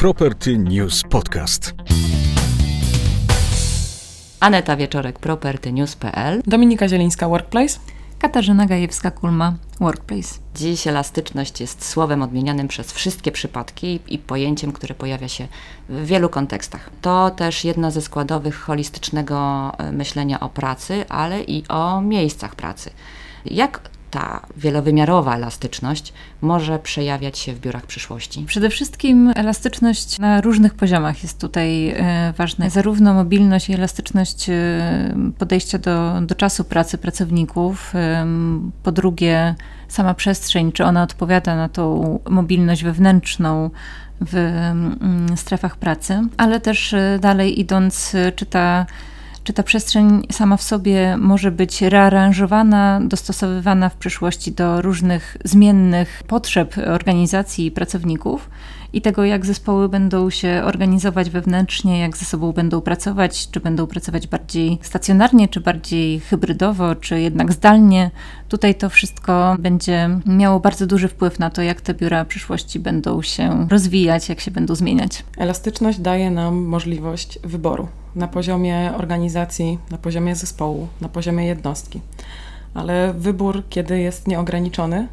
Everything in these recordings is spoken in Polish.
Property News Podcast. Aneta Wieczorek, propertynews.pl. Dominika Zielińska, Workplace. Katarzyna Gajewska-Kulma, Workplace. Dziś elastyczność jest słowem odmienianym przez wszystkie przypadki i pojęciem, które pojawia się w wielu kontekstach. To też jedna ze składowych holistycznego e, myślenia o pracy, ale i o miejscach pracy. Jak ta wielowymiarowa elastyczność może przejawiać się w biurach przyszłości? Przede wszystkim elastyczność na różnych poziomach jest tutaj e, ważna. Zarówno mobilność i elastyczność e, podejścia do, do czasu pracy pracowników, e, po drugie sama przestrzeń, czy ona odpowiada na tą mobilność wewnętrzną, w mm, strefach pracy, ale też dalej idąc, czy ta czy ta przestrzeń sama w sobie może być rearanżowana, dostosowywana w przyszłości do różnych zmiennych potrzeb organizacji i pracowników i tego, jak zespoły będą się organizować wewnętrznie, jak ze sobą będą pracować, czy będą pracować bardziej stacjonarnie, czy bardziej hybrydowo, czy jednak zdalnie. Tutaj to wszystko będzie miało bardzo duży wpływ na to, jak te biura przyszłości będą się rozwijać, jak się będą zmieniać. Elastyczność daje nam możliwość wyboru na poziomie organizacji, na poziomie zespołu, na poziomie jednostki. Ale wybór, kiedy jest nieograniczony,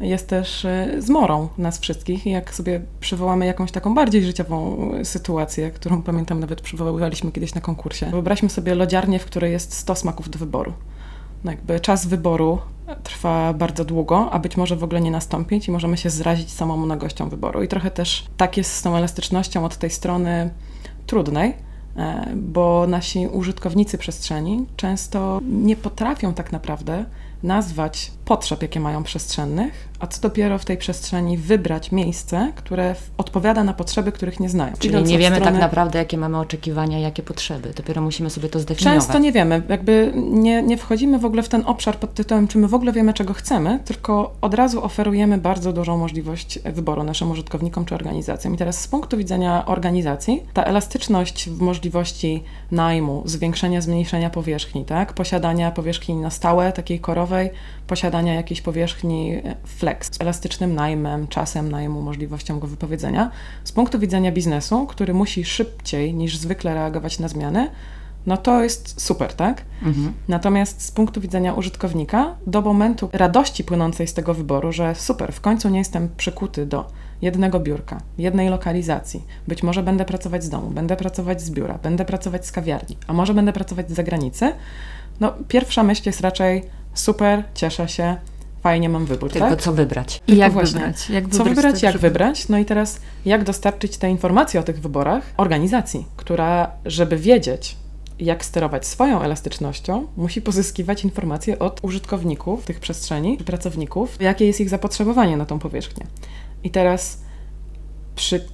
jest też y, zmorą nas wszystkich. Jak sobie przywołamy jakąś taką bardziej życiową sytuację, którą pamiętam nawet przywoływaliśmy kiedyś na konkursie. Wyobraźmy sobie lodziarnię, w której jest 100 smaków do wyboru. No jakby czas wyboru trwa bardzo długo, a być może w ogóle nie nastąpić i możemy się zrazić samą mnogością wyboru. I trochę też tak jest z tą elastycznością od tej strony trudnej, e, bo nasi użytkownicy przestrzeni często nie potrafią tak naprawdę nazwać potrzeb, jakie mają przestrzennych, a co dopiero w tej przestrzeni wybrać miejsce, które odpowiada na potrzeby, których nie znają. Czyli Idąc nie wiemy strony... tak naprawdę, jakie mamy oczekiwania, jakie potrzeby. Dopiero musimy sobie to zdefiniować. Często nie wiemy. Jakby nie, nie wchodzimy w ogóle w ten obszar pod tytułem, czy my w ogóle wiemy, czego chcemy, tylko od razu oferujemy bardzo dużą możliwość wyboru naszym użytkownikom czy organizacjom. I teraz z punktu widzenia organizacji, ta elastyczność w możliwości najmu, zwiększenia, zmniejszenia powierzchni, tak? posiadania powierzchni na stałe, takiej korowej, posiadania jakiejś powierzchni e, flex, z elastycznym najmem, czasem najmu, możliwością go wypowiedzenia. Z punktu widzenia biznesu, który musi szybciej niż zwykle reagować na zmiany, no to jest super, tak? Mhm. Natomiast z punktu widzenia użytkownika, do momentu radości płynącej z tego wyboru, że super, w końcu nie jestem przykuty do jednego biurka, jednej lokalizacji. Być może będę pracować z domu, będę pracować z biura, będę pracować z kawiarni, a może będę pracować z zagranicy. No, pierwsza myśl jest raczej super, cieszę się, fajnie mam wybór. Tylko tak? co wybrać. I jak wybrać. Jak co wybrać, jak wybrać. No i teraz jak dostarczyć te informacje o tych wyborach organizacji, która, żeby wiedzieć, jak sterować swoją elastycznością, musi pozyskiwać informacje od użytkowników tych przestrzeni, pracowników, jakie jest ich zapotrzebowanie na tą powierzchnię. I teraz przy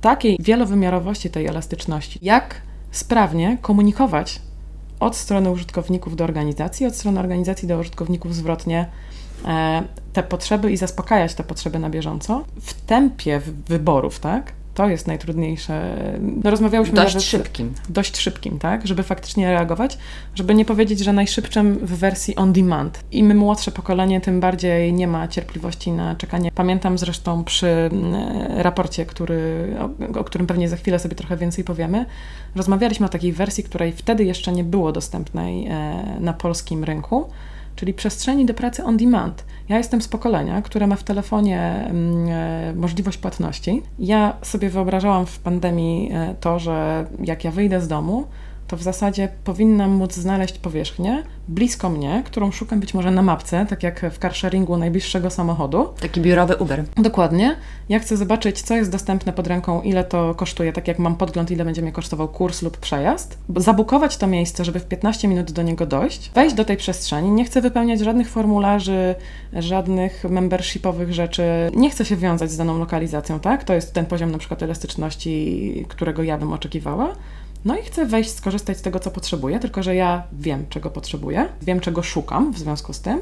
takiej wielowymiarowości tej elastyczności, jak sprawnie komunikować od strony użytkowników do organizacji, od strony organizacji do użytkowników zwrotnie e, te potrzeby i zaspokajać te potrzeby na bieżąco w tempie wyborów, tak? To jest najtrudniejsze. No, rozmawiałyśmy dość nawet, szybkim. Dość szybkim, tak? Żeby faktycznie reagować, żeby nie powiedzieć, że najszybszym w wersji on demand. Im młodsze pokolenie, tym bardziej nie ma cierpliwości na czekanie. Pamiętam zresztą przy mm, raporcie, który, o, o którym pewnie za chwilę sobie trochę więcej powiemy, rozmawialiśmy o takiej wersji, której wtedy jeszcze nie było dostępnej e, na polskim rynku czyli przestrzeni do pracy on demand. Ja jestem z pokolenia, które ma w telefonie mm, e, możliwość płatności. Ja sobie wyobrażałam w pandemii e, to, że jak ja wyjdę z domu, to w zasadzie powinnam móc znaleźć powierzchnię blisko mnie, którą szukam być może na mapce, tak jak w carsharingu najbliższego samochodu. Taki biurowy Uber. Dokładnie. Ja chcę zobaczyć, co jest dostępne pod ręką, ile to kosztuje, tak jak mam podgląd, ile będzie mnie kosztował kurs lub przejazd. Zabukować to miejsce, żeby w 15 minut do niego dojść, wejść do tej przestrzeni. Nie chcę wypełniać żadnych formularzy, żadnych membershipowych rzeczy. Nie chcę się wiązać z daną lokalizacją, tak? To jest ten poziom na przykład elastyczności, którego ja bym oczekiwała. No i chcę wejść, skorzystać z tego, co potrzebuję, tylko że ja wiem, czego potrzebuję, wiem, czego szukam w związku z tym.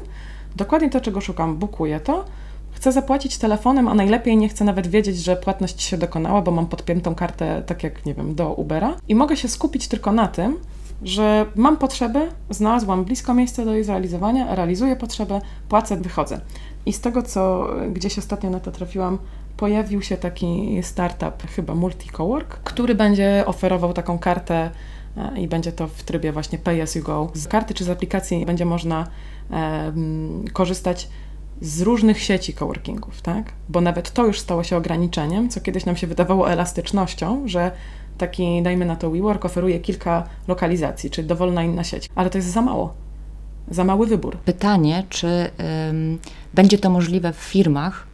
Dokładnie to, czego szukam, bukuję to. Chcę zapłacić telefonem, a najlepiej nie chcę nawet wiedzieć, że płatność się dokonała, bo mam podpiętą kartę, tak jak, nie wiem, do Ubera. I mogę się skupić tylko na tym, że mam potrzeby, znalazłam blisko miejsce do jej zrealizowania, realizuję potrzebę, płacę, wychodzę. I z tego, co gdzieś ostatnio na to trafiłam, pojawił się taki startup, chyba Multicowork, który będzie oferował taką kartę e, i będzie to w trybie właśnie pay as you go. Z karty czy z aplikacji będzie można e, korzystać z różnych sieci coworkingów, tak? Bo nawet to już stało się ograniczeniem, co kiedyś nam się wydawało elastycznością, że taki, dajmy na to WeWork, oferuje kilka lokalizacji, czyli dowolna inna sieć. Ale to jest za mało. Za mały wybór. Pytanie, czy ym, będzie to możliwe w firmach,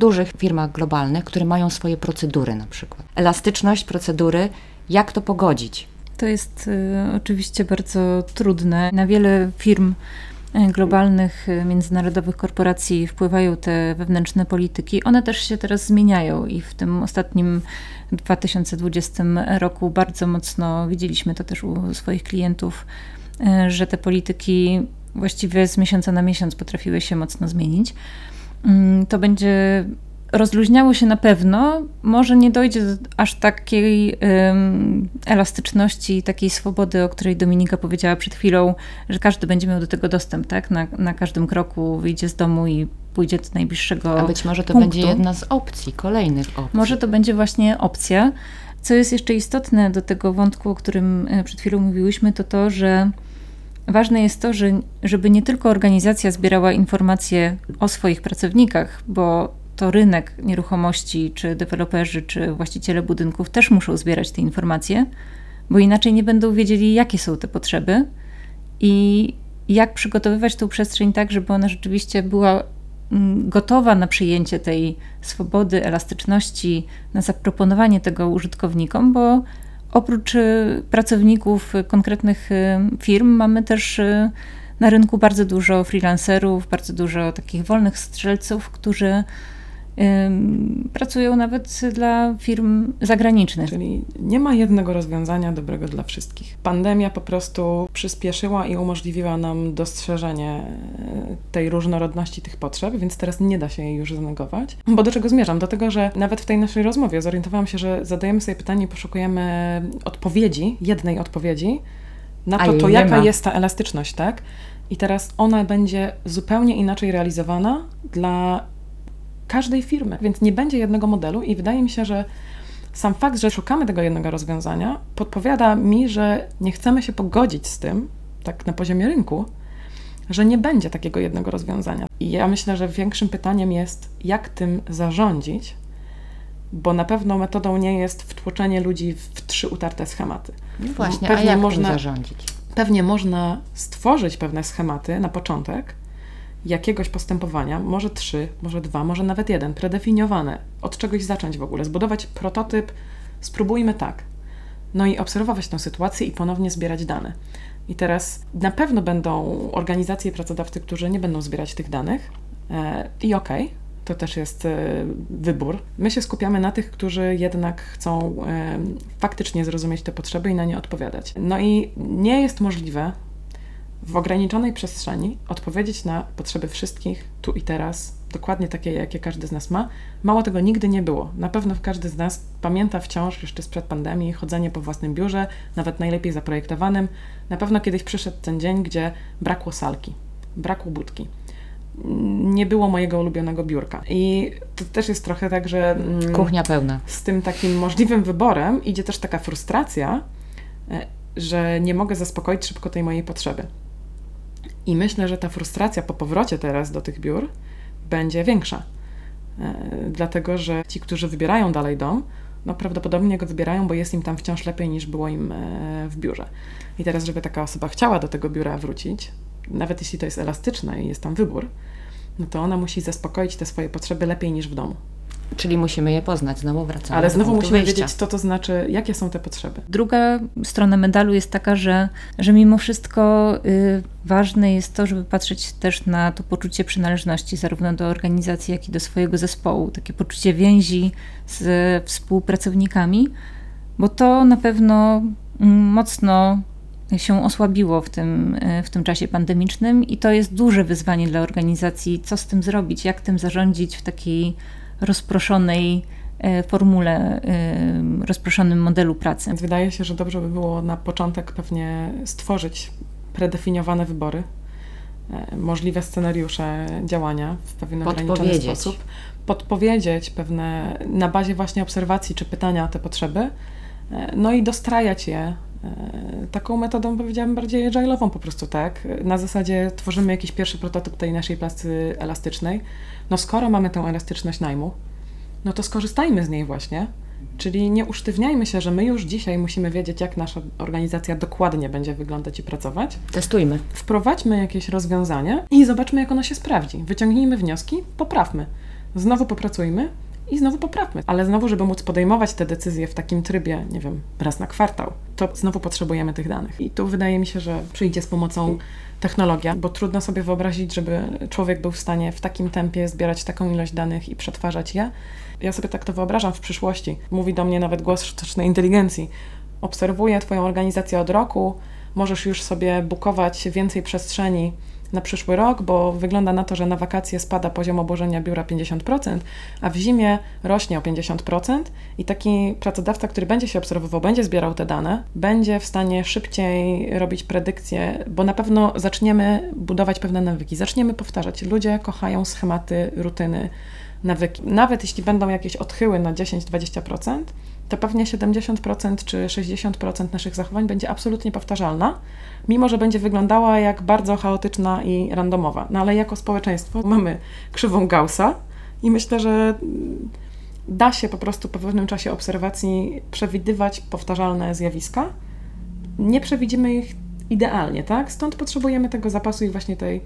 dużych firmach globalnych, które mają swoje procedury na przykład. Elastyczność procedury, jak to pogodzić? To jest y, oczywiście bardzo trudne. Na wiele firm y, globalnych, y, międzynarodowych korporacji wpływają te wewnętrzne polityki. One też się teraz zmieniają i w tym ostatnim 2020 roku bardzo mocno widzieliśmy to też u swoich klientów, y, że te polityki właściwie z miesiąca na miesiąc potrafiły się mocno zmienić. Mm, to będzie rozluźniało się na pewno, może nie dojdzie do aż takiej um, elastyczności, takiej swobody, o której Dominika powiedziała przed chwilą, że każdy będzie miał do tego dostęp, tak? Na, na każdym kroku wyjdzie z domu i pójdzie do najbliższego A być może to punktu. będzie jedna z opcji, kolejnych opcji. Może to będzie właśnie opcja. Co jest jeszcze istotne do tego wątku, o którym e, przed chwilą mówiłyśmy, to to, że ważne jest to, że, żeby nie tylko organizacja zbierała informacje o swoich pracownikach, bo to rynek nieruchomości, czy deweloperzy, czy właściciele budynków też muszą zbierać te informacje, bo inaczej nie będą wiedzieli, jakie są te potrzeby i jak przygotowywać tą przestrzeń tak, żeby ona rzeczywiście była mm, gotowa na przyjęcie tej swobody, elastyczności, na zaproponowanie tego użytkownikom, bo oprócz y, pracowników konkretnych y, firm mamy też y, na rynku bardzo dużo freelancerów, bardzo dużo takich wolnych strzelców, którzy pracują nawet dla firm zagranicznych. Czyli nie ma jednego rozwiązania dobrego dla wszystkich. Pandemia po prostu przyspieszyła i umożliwiła nam dostrzeżenie e, tej różnorodności tych potrzeb, więc teraz nie da się jej już znegować. Bo do czego zmierzam? Do tego, że nawet w tej naszej rozmowie zorientowałam się, że zadajemy sobie pytanie i poszukujemy odpowiedzi, jednej odpowiedzi na to, to jaka ma. jest ta elastyczność, tak? I teraz ona będzie zupełnie inaczej realizowana dla każdej firmy, więc nie będzie jednego modelu i wydaje mi się, że sam fakt, że szukamy tego jednego rozwiązania, podpowiada mi, że nie chcemy się pogodzić z tym, tak na poziomie rynku, że nie będzie takiego jednego rozwiązania. I ja myślę, że większym pytaniem jest, jak tym zarządzić, bo na pewno metodą nie jest wtłoczenie ludzi w trzy utarte schematy. No właśnie, pewnie a jak można, tym zarządzić? Pewnie można stworzyć pewne schematy na początek, jakiegoś postępowania, może trzy, może dwa, może nawet jeden, predefiniowane, od czegoś zacząć w ogóle, zbudować prototyp, spróbujmy tak. No i obserwować tę sytuację i ponownie zbierać dane. I teraz na pewno będą organizacje i pracodawcy, którzy nie będą zbierać tych danych e, i okej, okay, to też jest e, wybór. My się skupiamy na tych, którzy jednak chcą e, faktycznie zrozumieć te potrzeby i na nie odpowiadać. No i nie jest możliwe w ograniczonej przestrzeni odpowiedzieć na potrzeby wszystkich tu i teraz, dokładnie takie, jakie każdy z nas ma. Mało tego nigdy nie było. Na pewno każdy z nas pamięta wciąż jeszcze sprzed pandemii chodzenie po własnym biurze, nawet najlepiej zaprojektowanym. Na pewno kiedyś przyszedł ten dzień, gdzie brakło salki, brakło budki. Nie było mojego ulubionego biurka. I to też jest trochę tak, że. Mm, Kuchnia pełna. Z tym takim możliwym wyborem idzie też taka frustracja, e, że nie mogę zaspokoić szybko tej mojej potrzeby. I myślę, że ta frustracja po powrocie teraz do tych biur będzie większa. E, dlatego, że ci, którzy wybierają dalej dom, no prawdopodobnie go wybierają, bo jest im tam wciąż lepiej niż było im e, w biurze. I teraz, żeby taka osoba chciała do tego biura wrócić, nawet jeśli to jest elastyczne i jest tam wybór, no to ona musi zaspokoić te swoje potrzeby lepiej niż w domu. Czyli musimy je poznać, znowu wracamy. Ale znowu musimy wyjścia. wiedzieć, co to znaczy, jakie są te potrzeby. Druga strona medalu jest taka, że, że mimo wszystko y, ważne jest to, żeby patrzeć też na to poczucie przynależności, zarówno do organizacji, jak i do swojego zespołu. Takie poczucie więzi z współpracownikami, bo to na pewno mm, mocno się osłabiło w tym, y, w tym czasie pandemicznym i to jest duże wyzwanie dla organizacji, co z tym zrobić, jak tym zarządzić w takiej rozproszonej e, formule, e, rozproszonym modelu pracy. Więc wydaje się, że dobrze by było na początek pewnie stworzyć predefiniowane wybory e, możliwe scenariusze działania w pewien ograniczony sposób. Podpowiedzieć pewne, na bazie właśnie obserwacji czy pytania o te potrzeby, no i dostrajać je taką metodą, powiedziałabym, bardziej agile'ową po prostu, tak? Na zasadzie tworzymy jakiś pierwszy prototyp tej naszej plasty elastycznej. No skoro mamy tę elastyczność najmu, no to skorzystajmy z niej właśnie. Czyli nie usztywniajmy się, że my już dzisiaj musimy wiedzieć, jak nasza organizacja dokładnie będzie wyglądać i pracować. Testujmy. Wprowadźmy jakieś rozwiązanie i zobaczmy, jak ono się sprawdzi. Wyciągnijmy wnioski, poprawmy. Znowu popracujmy i znowu poprawmy. Ale znowu, żeby móc podejmować te decyzje w takim trybie, nie wiem, raz na kwartał, to znowu potrzebujemy tych danych. I tu wydaje mi się, że przyjdzie z pomocą technologia, bo trudno sobie wyobrazić, żeby człowiek był w stanie w takim tempie zbierać taką ilość danych i przetwarzać je. Ja sobie tak to wyobrażam w przyszłości. Mówi do mnie nawet głos sztucznej inteligencji. Obserwuję Twoją organizację od roku, możesz już sobie bukować więcej przestrzeni na przyszły rok, bo wygląda na to, że na wakacje spada poziom obłożenia biura 50%, a w zimie rośnie o 50% i taki pracodawca, który będzie się obserwował, będzie zbierał te dane, będzie w stanie szybciej robić predykcje, bo na pewno zaczniemy budować pewne nawyki, zaczniemy powtarzać. Ludzie kochają schematy, rutyny, nawyki. Nawet jeśli będą jakieś odchyły na 10-20%, to pewnie 70% czy 60% naszych zachowań będzie absolutnie powtarzalna, mimo że będzie wyglądała jak bardzo chaotyczna i randomowa. No ale jako społeczeństwo mamy krzywą Gaussa i myślę, że da się po prostu po pewnym czasie obserwacji przewidywać powtarzalne zjawiska. Nie przewidzimy ich idealnie, tak? Stąd potrzebujemy tego zapasu i właśnie tej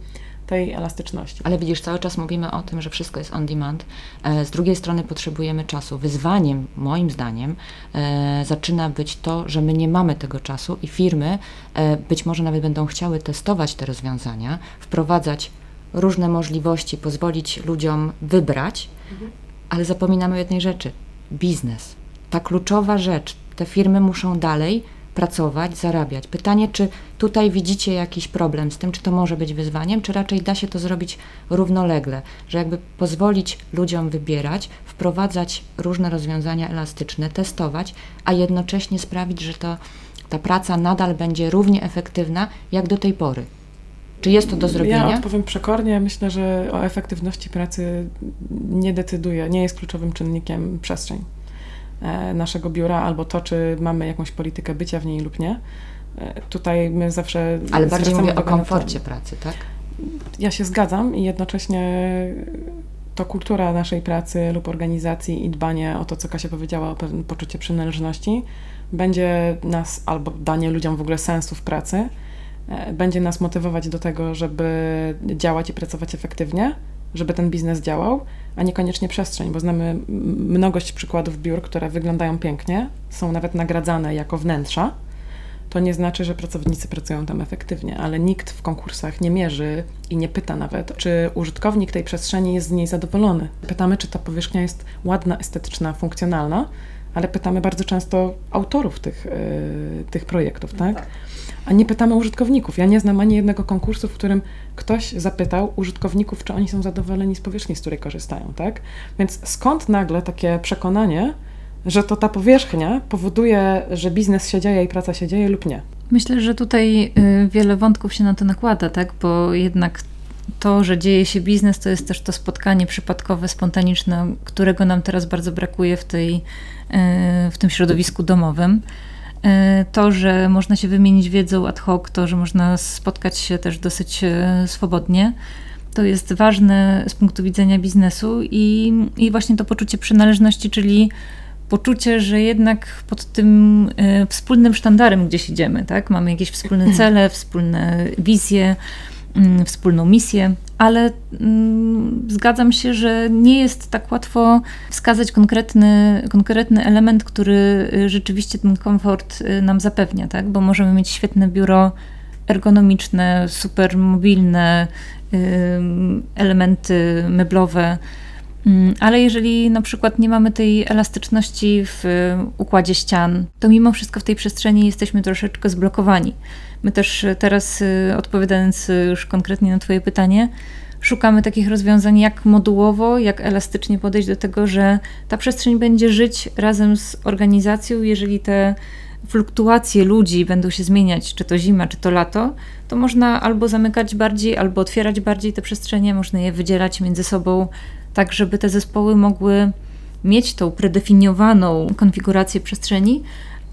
tej elastyczności. Ale widzisz, cały czas mówimy o tym, że wszystko jest on demand. E, z drugiej strony potrzebujemy czasu. Wyzwaniem, moim zdaniem, e, zaczyna być to, że my nie mamy tego czasu i firmy e, być może nawet będą chciały testować te rozwiązania, wprowadzać różne możliwości, pozwolić ludziom wybrać, mhm. ale zapominamy o jednej rzeczy: biznes. Ta kluczowa rzecz. Te firmy muszą dalej pracować, zarabiać. Pytanie, czy tutaj widzicie jakiś problem z tym, czy to może być wyzwaniem, czy raczej da się to zrobić równolegle, że jakby pozwolić ludziom wybierać, wprowadzać różne rozwiązania elastyczne, testować, a jednocześnie sprawić, że to, ta praca nadal będzie równie efektywna jak do tej pory. Czy jest to do zrobienia? Ja odpowiem przekornie. Myślę, że o efektywności pracy nie decyduje, nie jest kluczowym czynnikiem przestrzeń. E, naszego biura, albo to, czy mamy jakąś politykę bycia w niej lub nie. E, tutaj my zawsze. Ale bardziej mówię o komforcie pracy, tak? Ja się zgadzam i jednocześnie to kultura naszej pracy lub organizacji i dbanie o to, co Kasia powiedziała, o pewne poczucie przynależności, będzie nas, albo danie ludziom w ogóle sensu w pracy, e, będzie nas motywować do tego, żeby działać i pracować efektywnie, żeby ten biznes działał, a niekoniecznie przestrzeń, bo znamy mnogość przykładów biur, które wyglądają pięknie, są nawet nagradzane jako wnętrza. To nie znaczy, że pracownicy pracują tam efektywnie, ale nikt w konkursach nie mierzy i nie pyta nawet, czy użytkownik tej przestrzeni jest z niej zadowolony. Pytamy, czy ta powierzchnia jest ładna, estetyczna, funkcjonalna, ale pytamy bardzo często autorów tych, yy, tych projektów, tak? tak? A nie pytamy użytkowników. Ja nie znam ani jednego konkursu, w którym ktoś zapytał użytkowników, czy oni są zadowoleni z powierzchni, z której korzystają, tak? Więc skąd nagle takie przekonanie, że to ta powierzchnia powoduje, że biznes się dzieje i praca się dzieje lub nie? Myślę, że tutaj y, wiele wątków się na to nakłada, tak? Bo jednak to, że dzieje się biznes, to jest też to spotkanie przypadkowe, spontaniczne, którego nam teraz bardzo brakuje w, tej, y, w tym środowisku domowym. Y, to, że można się wymienić wiedzą ad hoc, to, że można spotkać się też dosyć swobodnie, to jest ważne z punktu widzenia biznesu i, i właśnie to poczucie przynależności, czyli poczucie, że jednak pod tym wspólnym sztandarem gdzieś idziemy, tak? Mamy jakieś wspólne cele, wspólne wizje, wspólną misję, ale mm, zgadzam się, że nie jest tak łatwo wskazać konkretny, konkretny element, który y, rzeczywiście ten komfort y, nam zapewnia, tak? bo możemy mieć świetne biuro ergonomiczne, super mobilne, y, elementy meblowe, mm, ale jeżeli na przykład nie mamy tej elastyczności w układzie ścian, to mimo wszystko w tej przestrzeni jesteśmy troszeczkę zblokowani. My też teraz, y, odpowiadając y, już konkretnie na Twoje pytanie, szukamy takich rozwiązań, jak modułowo, jak elastycznie podejść do tego, że ta przestrzeń będzie żyć razem z organizacją, jeżeli te fluktuacje ludzi będą się zmieniać, czy to zima, czy to lato, to można albo zamykać bardziej, albo otwierać bardziej te przestrzenie, można je wydzielać między sobą, tak żeby te zespoły mogły mieć tą predefiniowaną konfigurację przestrzeni,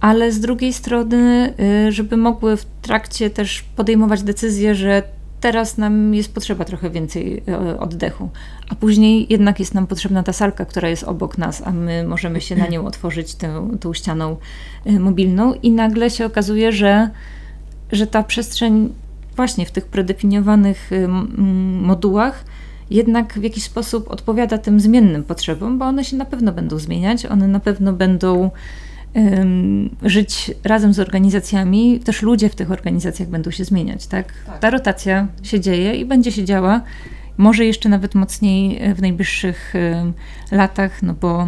ale z drugiej strony, y, żeby mogły w trakcie też podejmować decyzje, że teraz nam jest potrzeba trochę więcej y, oddechu, a później jednak jest nam potrzebna ta salka, która jest obok nas, a my możemy się na nią otworzyć tą, tą ścianą y, mobilną. I nagle się okazuje, że, że ta przestrzeń właśnie w tych predefiniowanych modułach jednak w jakiś sposób odpowiada tym zmiennym potrzebom, bo one się na pewno będą zmieniać, one na pewno będą żyć razem z organizacjami, też ludzie w tych organizacjach będą się zmieniać, tak? tak? Ta rotacja się dzieje i będzie się działa, może jeszcze nawet mocniej e, w najbliższych latach, no bo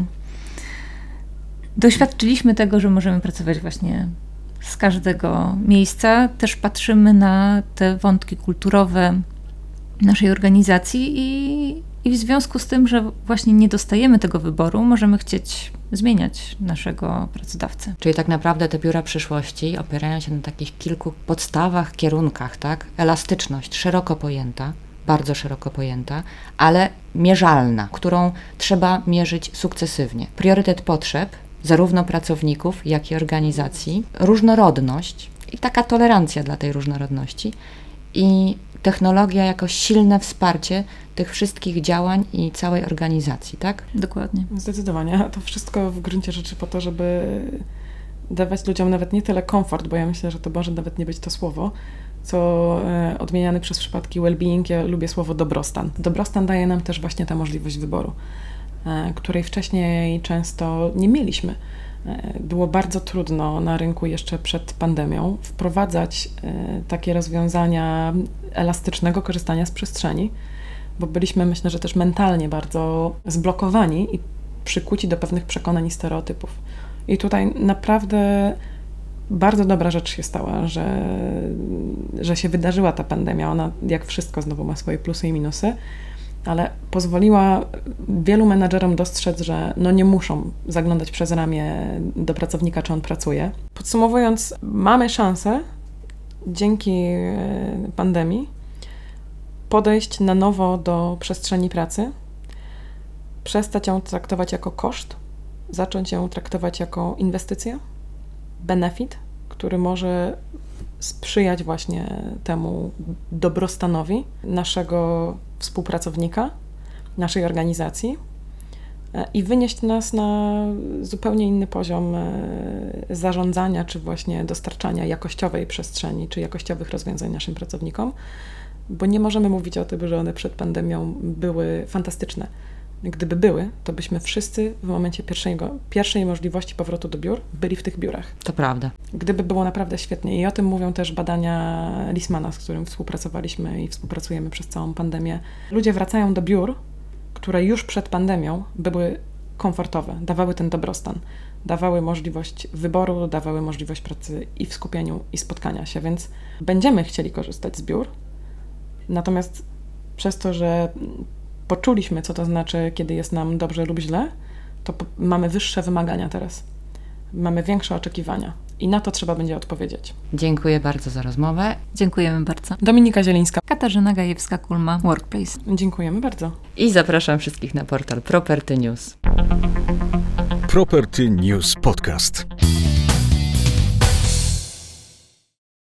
doświadczyliśmy tego, że możemy pracować właśnie z każdego miejsca. Też patrzymy na te wątki kulturowe naszej organizacji i, i w związku z tym, że właśnie nie dostajemy tego wyboru, możemy chcieć zmieniać naszego pracodawcę. Czyli tak naprawdę te biura przyszłości opierają się na takich kilku podstawach, kierunkach, tak? Elastyczność szeroko pojęta, bardzo szeroko pojęta, ale mierzalna, którą trzeba mierzyć sukcesywnie. Priorytet potrzeb zarówno pracowników, jak i organizacji, różnorodność i taka tolerancja dla tej różnorodności i technologia jako silne wsparcie tych wszystkich działań i całej organizacji, tak? Dokładnie. Zdecydowanie. To wszystko w gruncie rzeczy po to, żeby dawać ludziom nawet nie tyle komfort, bo ja myślę, że to może nawet nie być to słowo, co e, odmieniany przez przypadki well-being, ja lubię słowo dobrostan. Dobrostan daje nam też właśnie tę możliwość wyboru, e, której wcześniej często nie mieliśmy. E, było bardzo trudno na rynku jeszcze przed pandemią wprowadzać takie rozwiązania elastycznego korzystania z przestrzeni, bo byliśmy, myślę, że też mentalnie bardzo zblokowani i przykuci do pewnych przekonań i stereotypów. I tutaj naprawdę bardzo dobra rzecz się stała, że, że się wydarzyła ta pandemia. Ona, jak wszystko, znowu ma swoje plusy i minusy, ale pozwoliła wielu menadżerom dostrzec, że no nie muszą zaglądać przez ramię do pracownika, czy on pracuje. Podsumowując, mamy szansę dzięki e, pandemii podejść na nowo do przestrzeni pracy, przestać ją traktować jako koszt, zacząć ją traktować jako inwestycję, benefit, który może sprzyjać właśnie temu dobrostanowi naszego współpracownika, naszej organizacji e, i wynieść nas na zupełnie inny poziom e, zarządzania, czy właśnie dostarczania jakościowej przestrzeni, czy jakościowych rozwiązań naszym pracownikom, bo nie możemy mówić o tym, że one przed pandemią były fantastyczne. Gdyby były, to byśmy wszyscy w momencie pierwszego, pierwszej możliwości powrotu do biur byli w tych biurach. To prawda. Gdyby było naprawdę świetnie. I o tym mówią też badania Lismana, z którym współpracowaliśmy i współpracujemy przez całą pandemię. Ludzie wracają do biur, które już przed pandemią były komfortowe, dawały ten dobrostan, dawały możliwość wyboru, dawały możliwość pracy i w skupieniu, i spotkania się, więc będziemy chcieli korzystać z biur, Natomiast przez to, że poczuliśmy, co to znaczy, kiedy jest nam dobrze lub źle, to mamy wyższe wymagania teraz. Mamy większe oczekiwania. I na to trzeba będzie odpowiedzieć. Dziękuję bardzo za rozmowę. Dziękujemy bardzo. Dominika Zielińska. Katarzyna Gajewska-Kulma, Workplace. Dziękujemy bardzo. I zapraszam wszystkich na portal Property News. Property News Podcast.